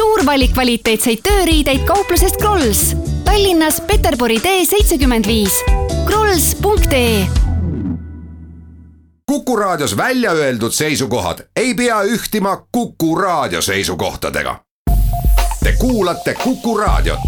suur valik kvaliteetseid tööriideid kauplusest Krolls. Tallinnas Peterburi tee seitsekümmend viis. krolls.ee Kuku Raadios välja öeldud seisukohad ei pea ühtima Kuku Raadio seisukohtadega. Te kuulate Kuku Raadiot.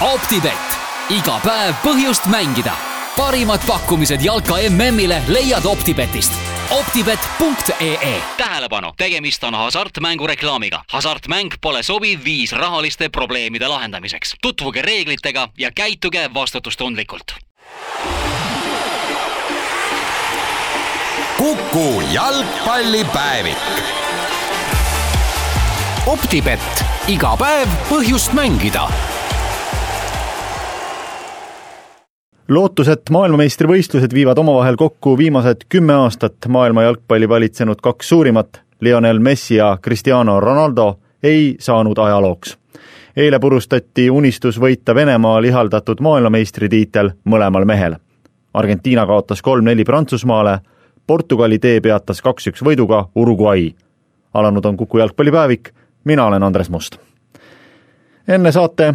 optibett, iga päev põhjust mängida. parimad pakkumised jalka MM-ile leiad Optibetist optibet.ee. tähelepanu, tegemist on hasartmängureklaamiga. hasartmäng pole sobiv viis rahaliste probleemide lahendamiseks. tutvuge reeglitega ja käituge vastutustundlikult. Kuku jalgpallipäevik. optibett, iga päev põhjust mängida lootus, et maailmameistrivõistlused viivad omavahel kokku viimased kümme aastat maailma jalgpalli valitsenud kaks suurimat, Lionel Messi ja Cristiano Ronaldo, ei saanud ajalooks. eile purustati unistus võita Venemaal ihaldatud maailmameistritiitel mõlemal mehel. Argentiina kaotas kolm-neli Prantsusmaale, Portugali tee peatas kaks-üks võiduga Uruguay. alanud on Kuku jalgpallipäevik, mina olen Andres Must. enne saate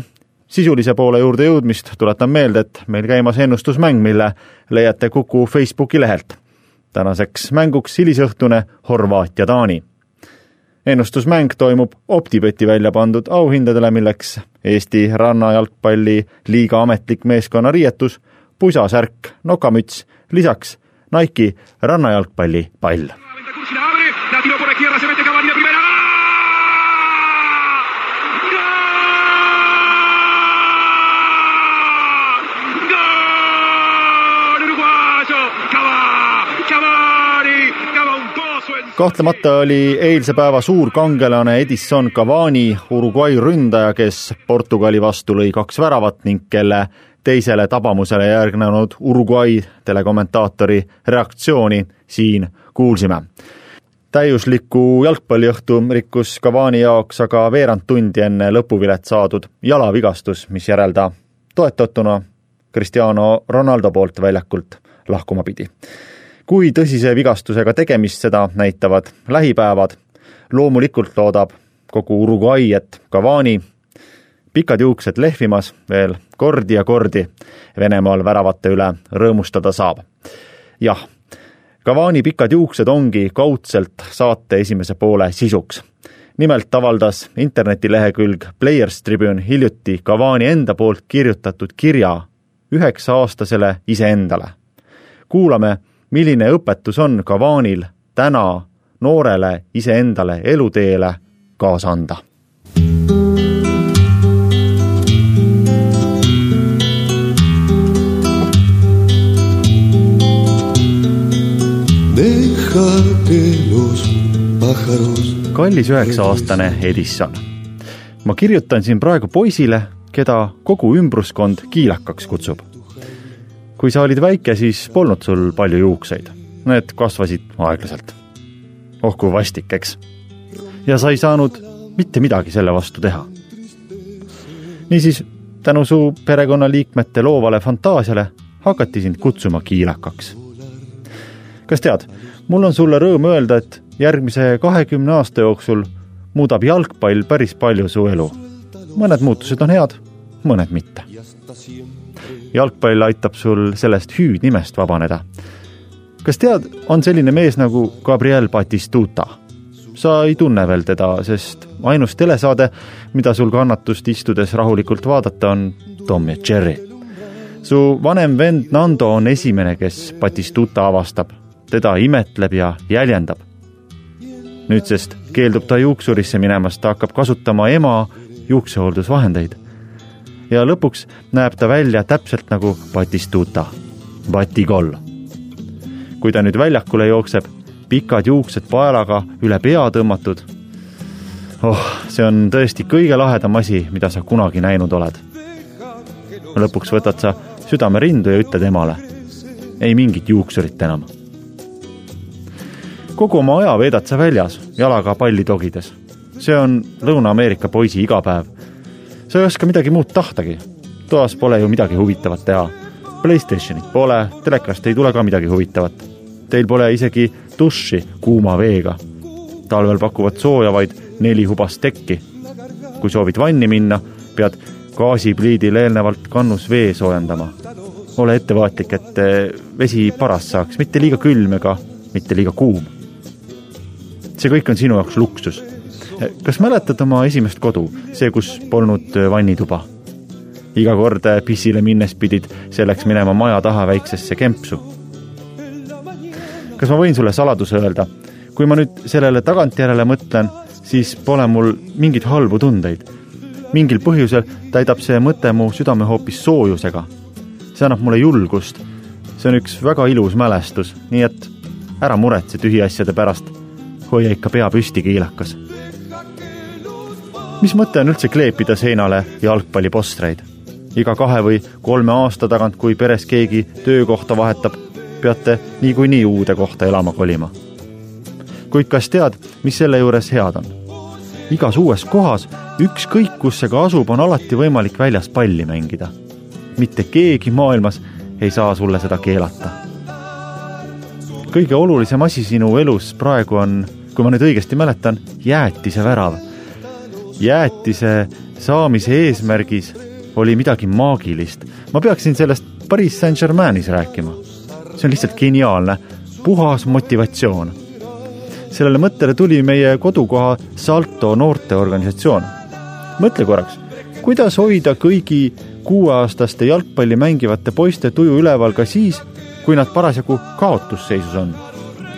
sisulise poole juurde jõudmist tuletan meelde, et meil käimas ennustusmäng, mille leiate Kuku Facebooki lehelt. tänaseks mänguks hilisõhtune Horvaatia-Taani. ennustusmäng toimub Optibeti välja pandud auhindadele, milleks Eesti rannajalgpalli liiga ametlik meeskonnariietus, pusasärk, nokamüts, lisaks Nike rannajalgpalli pall. Kahtlemata oli eilse päeva suur kangelane Edison Cavani, Uruguay ründaja, kes Portugali vastu lõi kaks väravat ning kelle teisele tabamusele järgnenud Uruguay telekommentaatori reaktsiooni siin kuulsime. täiusliku jalgpalliõhtu rikkus Cavani jaoks aga veerand tundi enne lõpuvilet saadud jalavigastus, mis järel ta toetatuna Cristiano Ronaldo poolt väljakult lahkuma pidi kui tõsise vigastusega tegemist, seda näitavad lähipäevad. loomulikult loodab kogu Uruguay, et Cavani pikad juuksed lehvimas veel kordi ja kordi Venemaal väravate üle rõõmustada saab. jah, Cavani pikad juuksed ongi kaudselt saate esimese poole sisuks. nimelt avaldas internetilehekülg Players Tribune hiljuti Cavani enda poolt kirjutatud kirja üheksa-aastasele iseendale. kuulame milline õpetus on Kavanil täna noorele iseendale eluteele kaasa anda? kallis üheksa-aastane Edison. ma kirjutan siin praegu poisile, keda kogu ümbruskond kiilakaks kutsub kui sa olid väike, siis polnud sul palju juukseid. Need kasvasid aeglaselt. oh kui vastik, eks. ja sa ei saanud mitte midagi selle vastu teha. niisiis, tänu su perekonnaliikmete loovale fantaasiale hakati sind kutsuma kiilakaks. kas tead, mul on sulle rõõm öelda, et järgmise kahekümne aasta jooksul muudab jalgpall päris palju su elu. mõned muutused on head, mõned mitte jalgpall aitab sul sellest hüüdnimest vabaneda. kas tead, on selline mees nagu Gabriel Batistuta? sa ei tunne veel teda, sest ainus telesaade, mida sul kannatust istudes rahulikult vaadata, on Tom ja Jerry. su vanem vend Nando on esimene, kes Batistuta avastab, teda imetleb ja jäljendab. nüüdsest keeldub ta juuksurisse minemast, ta hakkab kasutama ema juuksehooldusvahendeid ja lõpuks näeb ta välja täpselt nagu Batistuta, Batigol. kui ta nüüd väljakule jookseb, pikad juuksed paelaga üle pea tõmmatud. oh, see on tõesti kõige lahedam asi, mida sa kunagi näinud oled. lõpuks võtad sa südame rindu ja ütled emale, ei mingit juuksurit enam. kogu oma aja veedad sa väljas, jalaga palli togides. see on Lõuna-Ameerika poisi igapäev sa ei oska midagi muud tahtagi. toas pole ju midagi huvitavat teha. Playstationit pole, telekast ei tule ka midagi huvitavat. Teil pole isegi duši kuuma veega. talvel pakuvad sooja vaid neli hubast tekki. kui soovid vanni minna, pead gaasipliidil eelnevalt kannus vee soojendama. ole ettevaatlik, et eh, vesi paras saaks, mitte liiga külm ega mitte liiga kuum. see kõik on sinu jaoks luksus. Kas mäletad oma esimest kodu, see, kus polnud eh, vannituba? iga kord pissile minnes pidid selleks minema maja taha väiksesse kempsu. kas ma võin sulle saladuse öelda? kui ma nüüd sellele tagantjärele mõtlen, siis pole mul mingeid halbu tundeid. mingil põhjusel täidab see mõte mu südame hoopis soojusega. see annab mulle julgust. see on üks väga ilus mälestus, nii et ära muretse tühiasjade pärast. hoia ikka pea püsti, kiilakas. Mis mõte on üldse kleepida seinale jalgpallipostreid? iga kahe või kolme aasta tagant, kui peres keegi töökohta vahetab, peate niikuinii uude kohta elama kolima. kuid kas tead, mis selle juures head on? igas uues kohas, ükskõik kus see ka asub, on alati võimalik väljas palli mängida. mitte keegi maailmas ei saa sulle seda keelata. kõige olulisem asi sinu elus praegu on, kui ma nüüd õigesti mäletan, jäätise värav. Jäätise saamise eesmärgis oli midagi maagilist. ma peaksin sellest Pariis Saint-Germainis rääkima. see on lihtsalt geniaalne, puhas motivatsioon. sellele mõttele tuli meie kodukoha Salto noorteorganisatsioon. mõtle korraks, kuidas hoida kõigi kuueaastaste jalgpalli mängivate poiste tuju üleval ka siis, kui nad parasjagu kaotusseisus on.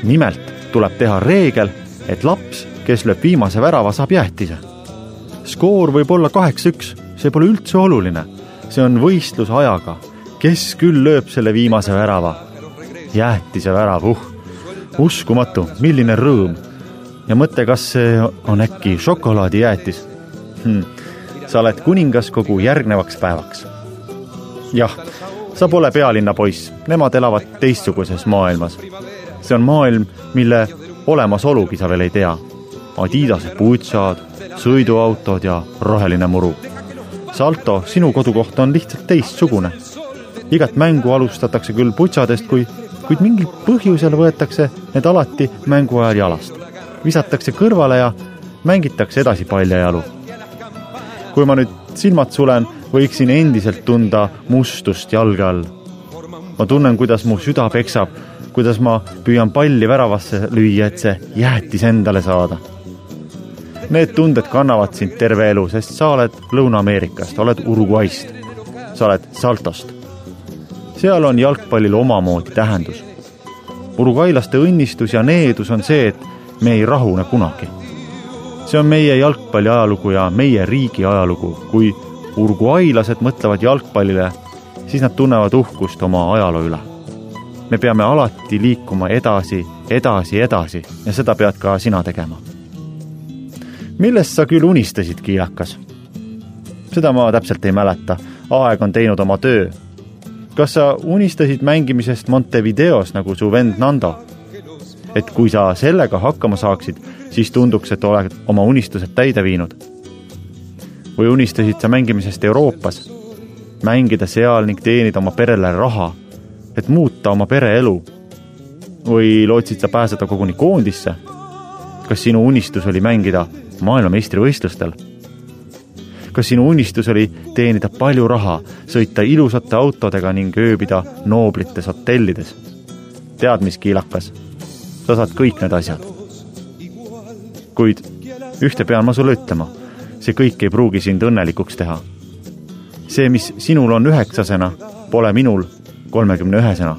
nimelt tuleb teha reegel, et laps, kes lööb viimase värava, saab jäätise. Skoor võib olla kaheksa-üks see pole üldse oluline. see on võistlus ajaga, kes küll lööb selle viimase värava. jäätise värav, uh, uskumatu, milline rõõm. ja mõtle, kas see on äkki šokolaadijäätis hm.. sa oled kuningas kogu järgnevaks päevaks. jah, sa pole pealinna poiss, nemad elavad teistsuguses maailmas. see on maailm, mille olemasolugi sa veel ei tea. Adidase putsad, sõiduautod ja roheline muru Salto, sinu kodukoht on lihtsalt teistsugune. igat mängu alustatakse küll putsadest, kui, kuid mingil põhjusel võetakse need alati mängu ajal jalast. visatakse kõrvale ja mängitakse edasi paljajalu. kui ma nüüd silmad sulen, võiksin endiselt tunda mustust jalge all. ma tunnen, kuidas mu süda peksab, kuidas ma püüan palli väravasse lüüa, et see jäätis endale saada Need tunded kannavad sind terve elu, sest sa oled Lõuna-Ameerikast, oled Uruguayst, sa oled Saltost. seal on jalgpallil omamoodi tähendus. Uruguaylaste õnnistus ja needus on see, et me ei rahune kunagi. see on meie jalgpalli ajalugu ja meie riigi ajalugu. kui uruguaylased mõtlevad jalgpallile, siis nad tunnevad uhkust oma ajaloo üle. me peame alati liikuma edasi, edasi, edasi ja seda pead ka sina tegema millest sa küll unistasid, kiilakas? seda ma täpselt ei mäleta, aeg on teinud oma töö. kas sa unistasid mängimisest Montevideos nagu su vend Nando? et kui sa sellega hakkama saaksid, siis tunduks, et oled oma unistused täide viinud. või unistasid sa mängimisest Euroopas, mängida seal ning teenida oma perele raha, et muuta oma pere elu? või lootsid sa pääseda koguni koondisse? kas sinu unistus oli mängida maailmameistrivõistlustel. kas sinu unistus oli teenida palju raha, sõita ilusate autodega ning ööbida nooblites hotellides? tead, mis kiilakas, sa saad kõik need asjad. kuid ühte pean ma sulle ütlema, see kõik ei pruugi sind õnnelikuks teha. see, mis sinul on üheksasena, pole minul kolmekümne ühesena.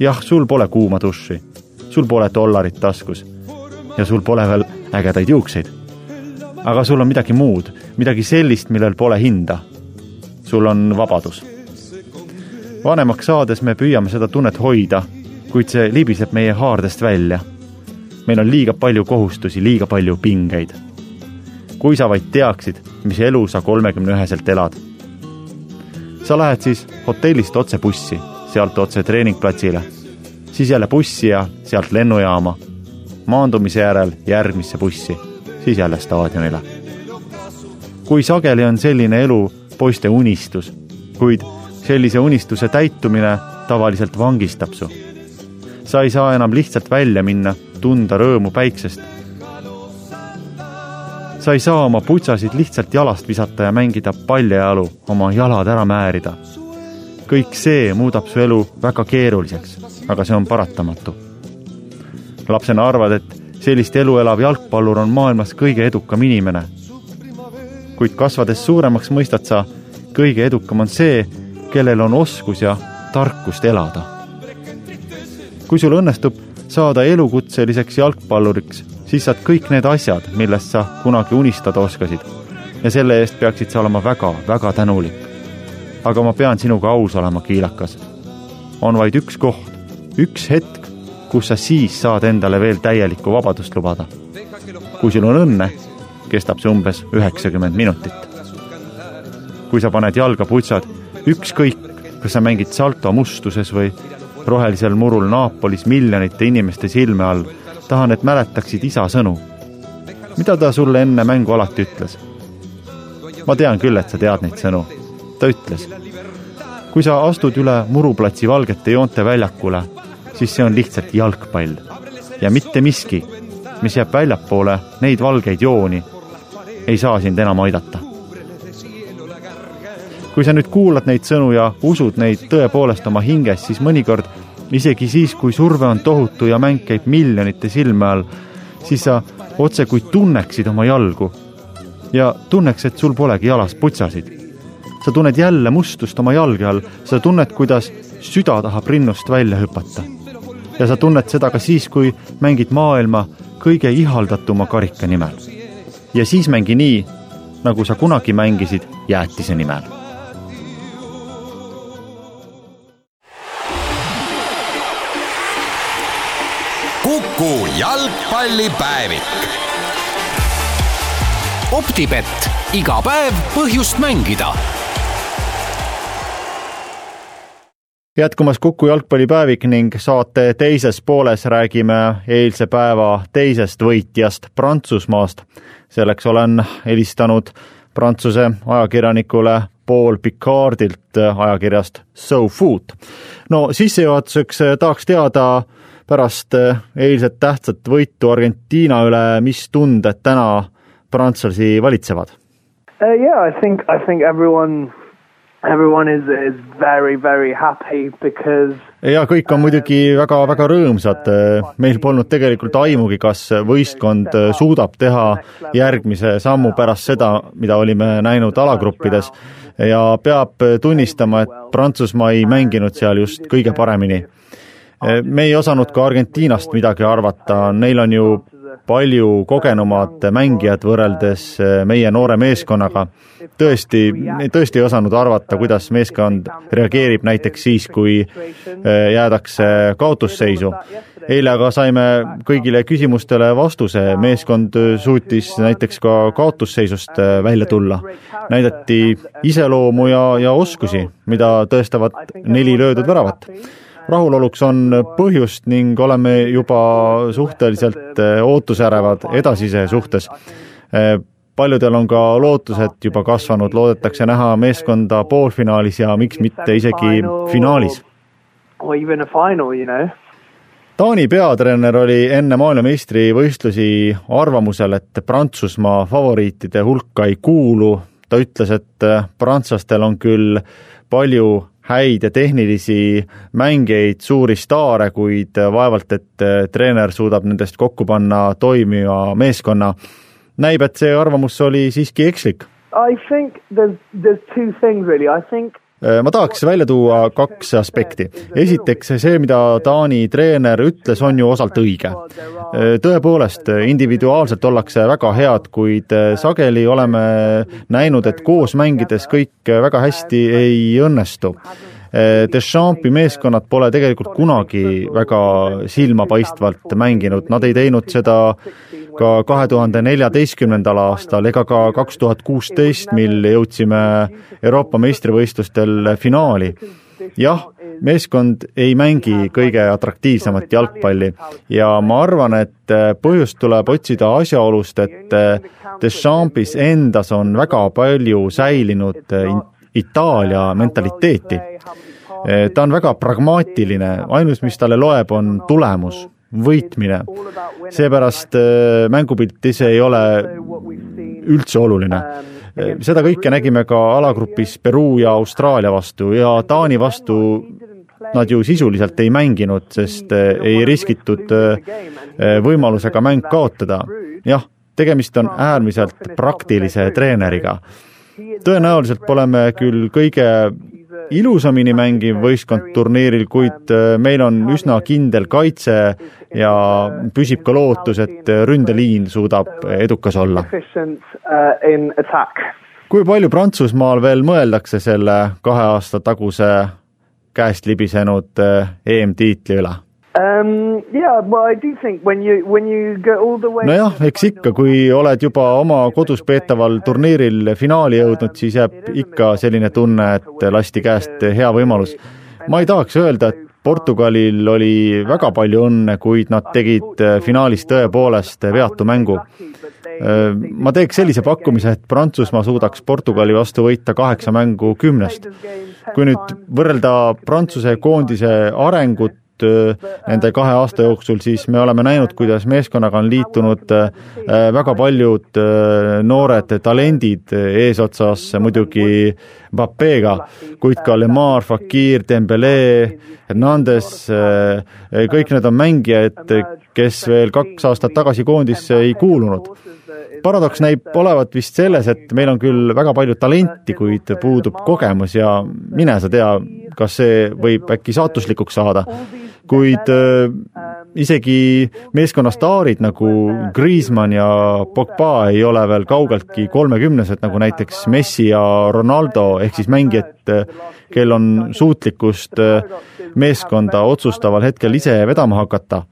jah, sul pole kuuma duši, sul pole dollarit taskus ja sul pole veel ägedaid juukseid aga sul on midagi muud, midagi sellist, millel pole hinda. sul on vabadus. vanemaks saades me püüame seda tunnet hoida, kuid see libiseb meie haardest välja. meil on liiga palju kohustusi, liiga palju pingeid. kui sa vaid teaksid, mis elu sa kolmekümne üheselt elad. sa lähed siis hotellist otse bussi, sealt otse treeningplatsile, siis jälle bussi ja sealt lennujaama, maandumise järel järgmisse bussi siis jälle staadionile. kui sageli on selline elu poiste unistus, kuid sellise unistuse täitumine tavaliselt vangistab su. sa ei saa enam lihtsalt välja minna, tunda rõõmu päiksest. sa ei saa oma putsasid lihtsalt jalast visata ja mängida paljajalu, oma jalad ära määrida. kõik see muudab su elu väga keeruliseks, aga see on paratamatu. lapsena arvad, et sellist elu elav jalgpallur on maailmas kõige edukam inimene. kuid kasvades suuremaks mõistad sa, kõige edukam on see, kellel on oskus ja tarkust elada. kui sul õnnestub saada elukutseliseks jalgpalluriks, siis saad kõik need asjad, millest sa kunagi unistada oskasid. ja selle eest peaksid sa olema väga-väga tänulik. aga ma pean sinuga aus olema, kiilakas. on vaid üks koht, üks hetk, kus sa siis saad endale veel täielikku vabadust lubada. kui sul on õnne, kestab see umbes üheksakümmend minutit. kui sa paned jalga putsad, ükskõik, kas sa mängid salto mustuses või rohelisel murul Naapolis miljonite inimeste silme all tahan, et mäletaksid isa sõnu. mida ta sulle enne mängu alati ütles? ma tean küll, et sa tead neid sõnu. ta ütles, kui sa astud üle muruplatsi valgete joonte väljakule, siis see on lihtsalt jalgpall ja mitte miski, mis jääb väljapoole neid valgeid jooni, ei saa sind enam aidata. kui sa nüüd kuulad neid sõnu ja usud neid tõepoolest oma hinges, siis mõnikord isegi siis, kui surve on tohutu ja mäng käib miljonite silme all, siis sa otse kui tunneksid oma jalgu ja tunneks, et sul polegi jalas putsasid. sa tunned jälle mustust oma jalge all, sa tunned, kuidas süda tahab rinnust välja hüpata. Ja sa tunned seda ka siis, kui mängid maailma kõige ihaldatuma karika nimel. ja siis mängi nii, nagu sa kunagi mängisid jäätise nimel Kuku jalgpallipäevik. optibett, iga päev põhjust mängida. Jätkumas Kuku jalgpallipäevik ning saate teises pooles räägime eilse päeva teisest võitjast Prantsusmaast. selleks olen helistanud Prantsuse ajakirjanikule Paul Picardilt ajakirjast SoFood. no sissejuhatuseks tahaks teada pärast eilset tähtsat võitu Argentiina üle, mis tunded täna prantslasi valitsevad uh,? Yeah, I think, I think everyone Everyone is, is very, very happy because ja kõik on muidugi väga-väga rõõmsad. meil polnud tegelikult aimugi, kas võistkond suudab teha järgmise sammu pärast seda, mida olime näinud alagruppides. Ja peab tunnistama, et Prantsusmaa ei mänginud seal just kõige paremini. Me ei osanud ka Argentiinast midagi arvata, neil on ju palju kogenumad mängijad võrreldes eh, meie noore meeskonnaga. tõesti, tõesti ei osanud arvata, kuidas meeskond reageerib näiteks siis, kui eh, jäädakse kaotusseisu. eile aga saime kõigile küsimustele vastuse, meeskond suutis näiteks ka kaotusseisust välja tulla. näidati iseloomu ja, ja oskusi, mida tõestavad neli löödud väravat rahuloluks on põhjust ning oleme juba suhteliselt eh, ootusärevad edasise suhtes. Eh, paljudel on ka lootused juba kasvanud, loodetakse näha meeskonda poolfinaalis ja miks mitte isegi finaalis. Taani peatreener oli enne maailmameistrivõistlusi arvamusel, et Prantsusmaa favoriitide hulka ei kuulu. ta ütles, et prantslastel on küll palju häid ja tehnilisi mängijaid, suuri staare, kuid vaevalt, et äh, treener suudab nendest kokku panna toimiva meeskonna. näib, et see arvamus oli siiski ekslik. I think there's, there's two things really, I think ma tahaks välja tuua kaks aspekti. esiteks see, mida Taani treener ütles, on ju osalt õige. Äh, tõepoolest, individuaalselt ollakse väga head, kuid äh, sageli oleme näinud, et koos mängides kõik väga hästi ei õnnestu. Deschampi meeskonnad pole tegelikult kunagi väga silmapaistvalt mänginud, nad ei teinud seda ka kahe tuhande neljateistkümnendal aastal ega ka kaks tuhat kuusteist, mil jõudsime Euroopa meistrivõistlustel finaali. jah, meeskond ei mängi kõige atraktiivsemat jalgpalli ja ma arvan, et põhjust tuleb otsida asjaolust, et Deschampis endas on väga palju säilinud Itaalia mentaliteeti. ta on väga pragmaatiline, ainus, mis talle loeb, on tulemus võitmine. seepärast äh, mängupilt ise ei ole üldse oluline. seda kõike nägime ka alagrupis Peruu ja Austraalia vastu ja Taani vastu nad ju sisuliselt ei mänginud, sest ei riskitud võimalusega mäng kaotada. jah, tegemist on äärmiselt praktilise treeneriga. tõenäoliselt pole me küll kõige ilusamini mängiv võistkond turniiril, kuid äh, meil on üsna kindel kaitse ja püsib ka lootus, et ründeliin suudab edukas olla. kui palju Prantsusmaal veel mõeldakse selle kahe aasta taguse käest libisenud äh, EM-tiitli üle? Um, yeah, nojah, eks ikka, kui oled juba oma kodus peetaval turniiril finaali jõudnud, siis jääb ikka selline tunne, et lasti käest hea võimalus. ma ei tahaks öelda, et Portugalil oli väga palju õnne, kuid nad tegid finaalis tõepoolest veatu mängu. ma teeks sellise pakkumise, et Prantsusmaa suudaks Portugali vastu võita kaheksa mängu kümnest. kui nüüd võrrelda Prantsuse koondise arengut Äh, nende kahe aasta jooksul, siis me oleme näinud, kuidas meeskonnaga on liitunud äh, väga paljud äh, noored talendid eesotsas muidugi Mbappega, kuid ka Lemar, Fakir, Dembele, Hernandez, kõik need on mängijad, kes veel kaks aastat tagasi koondisse ei kuulunud. Paradoks näib olevat vist selles, et meil on küll väga palju talenti, kuid puudub kogemus ja mine sa tea, kas see võib äkki saatuslikuks saada kuid äh, isegi meeskonna staarid nagu Griezmann ja Pogba ei ole veel kaugeltki kolmekümnesed, nagu näiteks Messi ja Ronaldo, ehk siis mängijad, kel on suutlikkust äh, meeskonda otsustaval hetkel ise vedama hakata.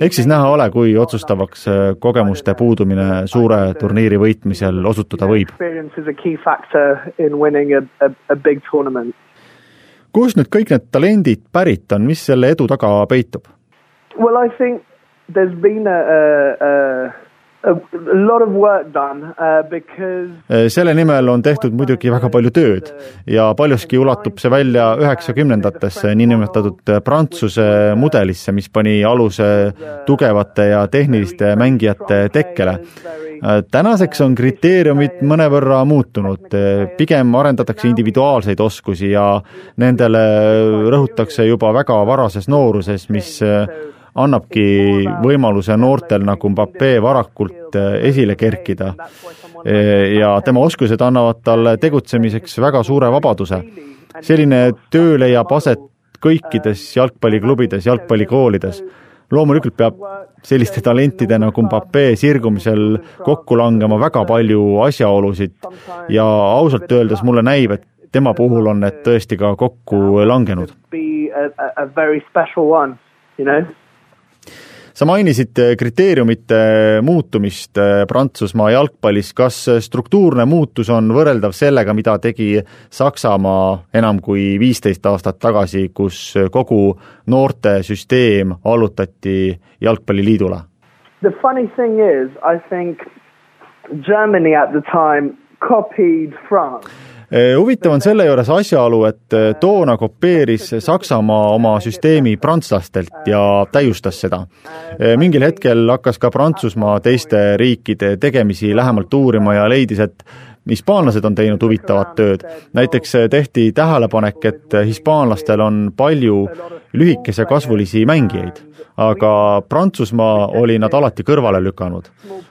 eks siis näha ole, kui otsustavaks äh, kogemuste puudumine suure turniiri võitmisel osutuda võib kust nüüd kõik need talendid pärit on, mis selle edu taga peitub? Well, I think there's been a, a, a uh, selle nimel on tehtud muidugi väga palju tööd ja paljuski ulatub see välja üheksakümnendatesse niinimetatud Prantsuse mudelisse, mis pani aluse tugevate ja tehniliste mängijate tekkele. Tänaseks on kriteeriumid mõnevõrra muutunud, pigem arendatakse individuaalseid oskusi ja nendele rõhutakse juba väga varases nooruses, mis annabki võimaluse noortel nagu Mbappe varakult esile kerkida. ja tema oskused annavad talle tegutsemiseks väga suure vabaduse. selline töö leiab aset kõikides jalgpalliklubides, jalgpallikoolides loomulikult peab selliste talentide nagu Mbappe sirgumisel kokku langema väga palju asjaolusid ja ausalt öeldes mulle näib, et tema puhul on need tõesti ka kokku langenud. You know? Sa mainisid eh, kriteeriumite muutumist eh, Prantsusmaa jalgpallis, kas struktuurne muutus on võrreldav sellega, mida tegi Saksamaa enam kui viisteist aastat tagasi, kus kogu noortesüsteem allutati Jalgpalliliidule? The funny thing is, I think Germany at the time copied France Eh, huvitav on selle juures asjaolu, et eh, toona kopeeris Saksamaa oma süsteemi prantslastelt ja täiustas seda. Mingil hetkel hakkas ka Prantsusmaa teiste riikide tegemisi lähemalt uurima ja leidis, et hispaanlased on teinud huvitavat tööd. näiteks tehti tähelepanek, et hispaanlastel on palju lühikese kasvulisi mängijaid, aga Prantsusmaa oli nad alati kõrvale lükanud.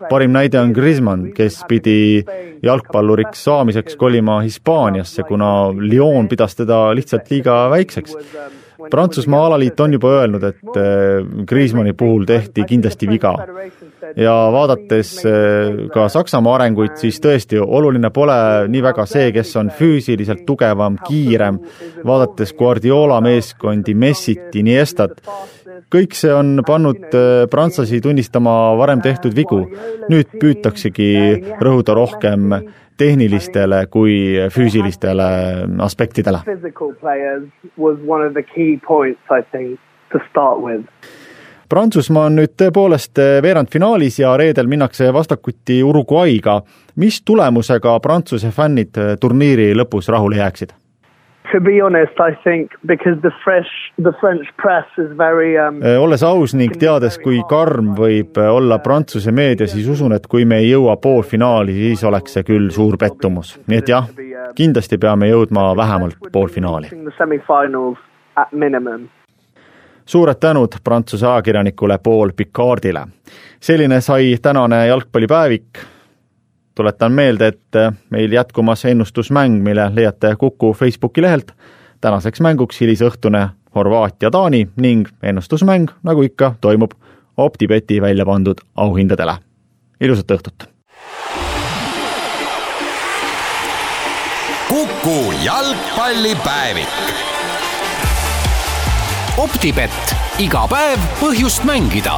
parim näide on Griezmann, kes pidi jalgpalluriks saamiseks kolima Hispaaniasse, kuna Lyon pidas teda lihtsalt liiga väikseks Prantsusmaa alaliit on juba öelnud, et äh, Griezmanni puhul tehti kindlasti viga. ja vaadates äh, ka Saksamaa arenguid, siis tõesti, oluline pole nii väga see, kes on füüsiliselt tugevam, kiirem, vaadates Guardiola meeskondi, Messit, Iniestat, kõik see on pannud äh, prantslasi tunnistama varem tehtud vigu. nüüd püütaksegi rõhuda rohkem tehnilistele kui füüsilistele aspektidele. Prantsusmaa on nüüd tõepoolest veerandfinaalis ja reedel minnakse vastakuti Uruguay'ga. mis tulemusega Prantsuse fännid turniiri lõpus rahule jääksid? To be honest, I think because the fresh, the French press is very um, Äh, olles aus ning teades, kui karm võib äh, olla Prantsuse meedia, siis usun, et kui me ei jõua poolfinaali, siis oleks see küll suur pettumus. nii et jah, kindlasti peame jõudma vähemalt poolfinaali. suured tänud Prantsuse ajakirjanikule Paul Picardile. selline sai tänane jalgpallipäevik. Tuletan meelde, et äh, meil jätkumas ennustusmäng, mille leiate Kuku Facebooki lehelt. tänaseks mänguks hilisõhtune Horvaatia-Taani ning ennustusmäng, nagu ikka, toimub OpTibeti välja pandud auhindadele. ilusat õhtut! Kuku jalgpallipäevik optibett, iga päev põhjust mängida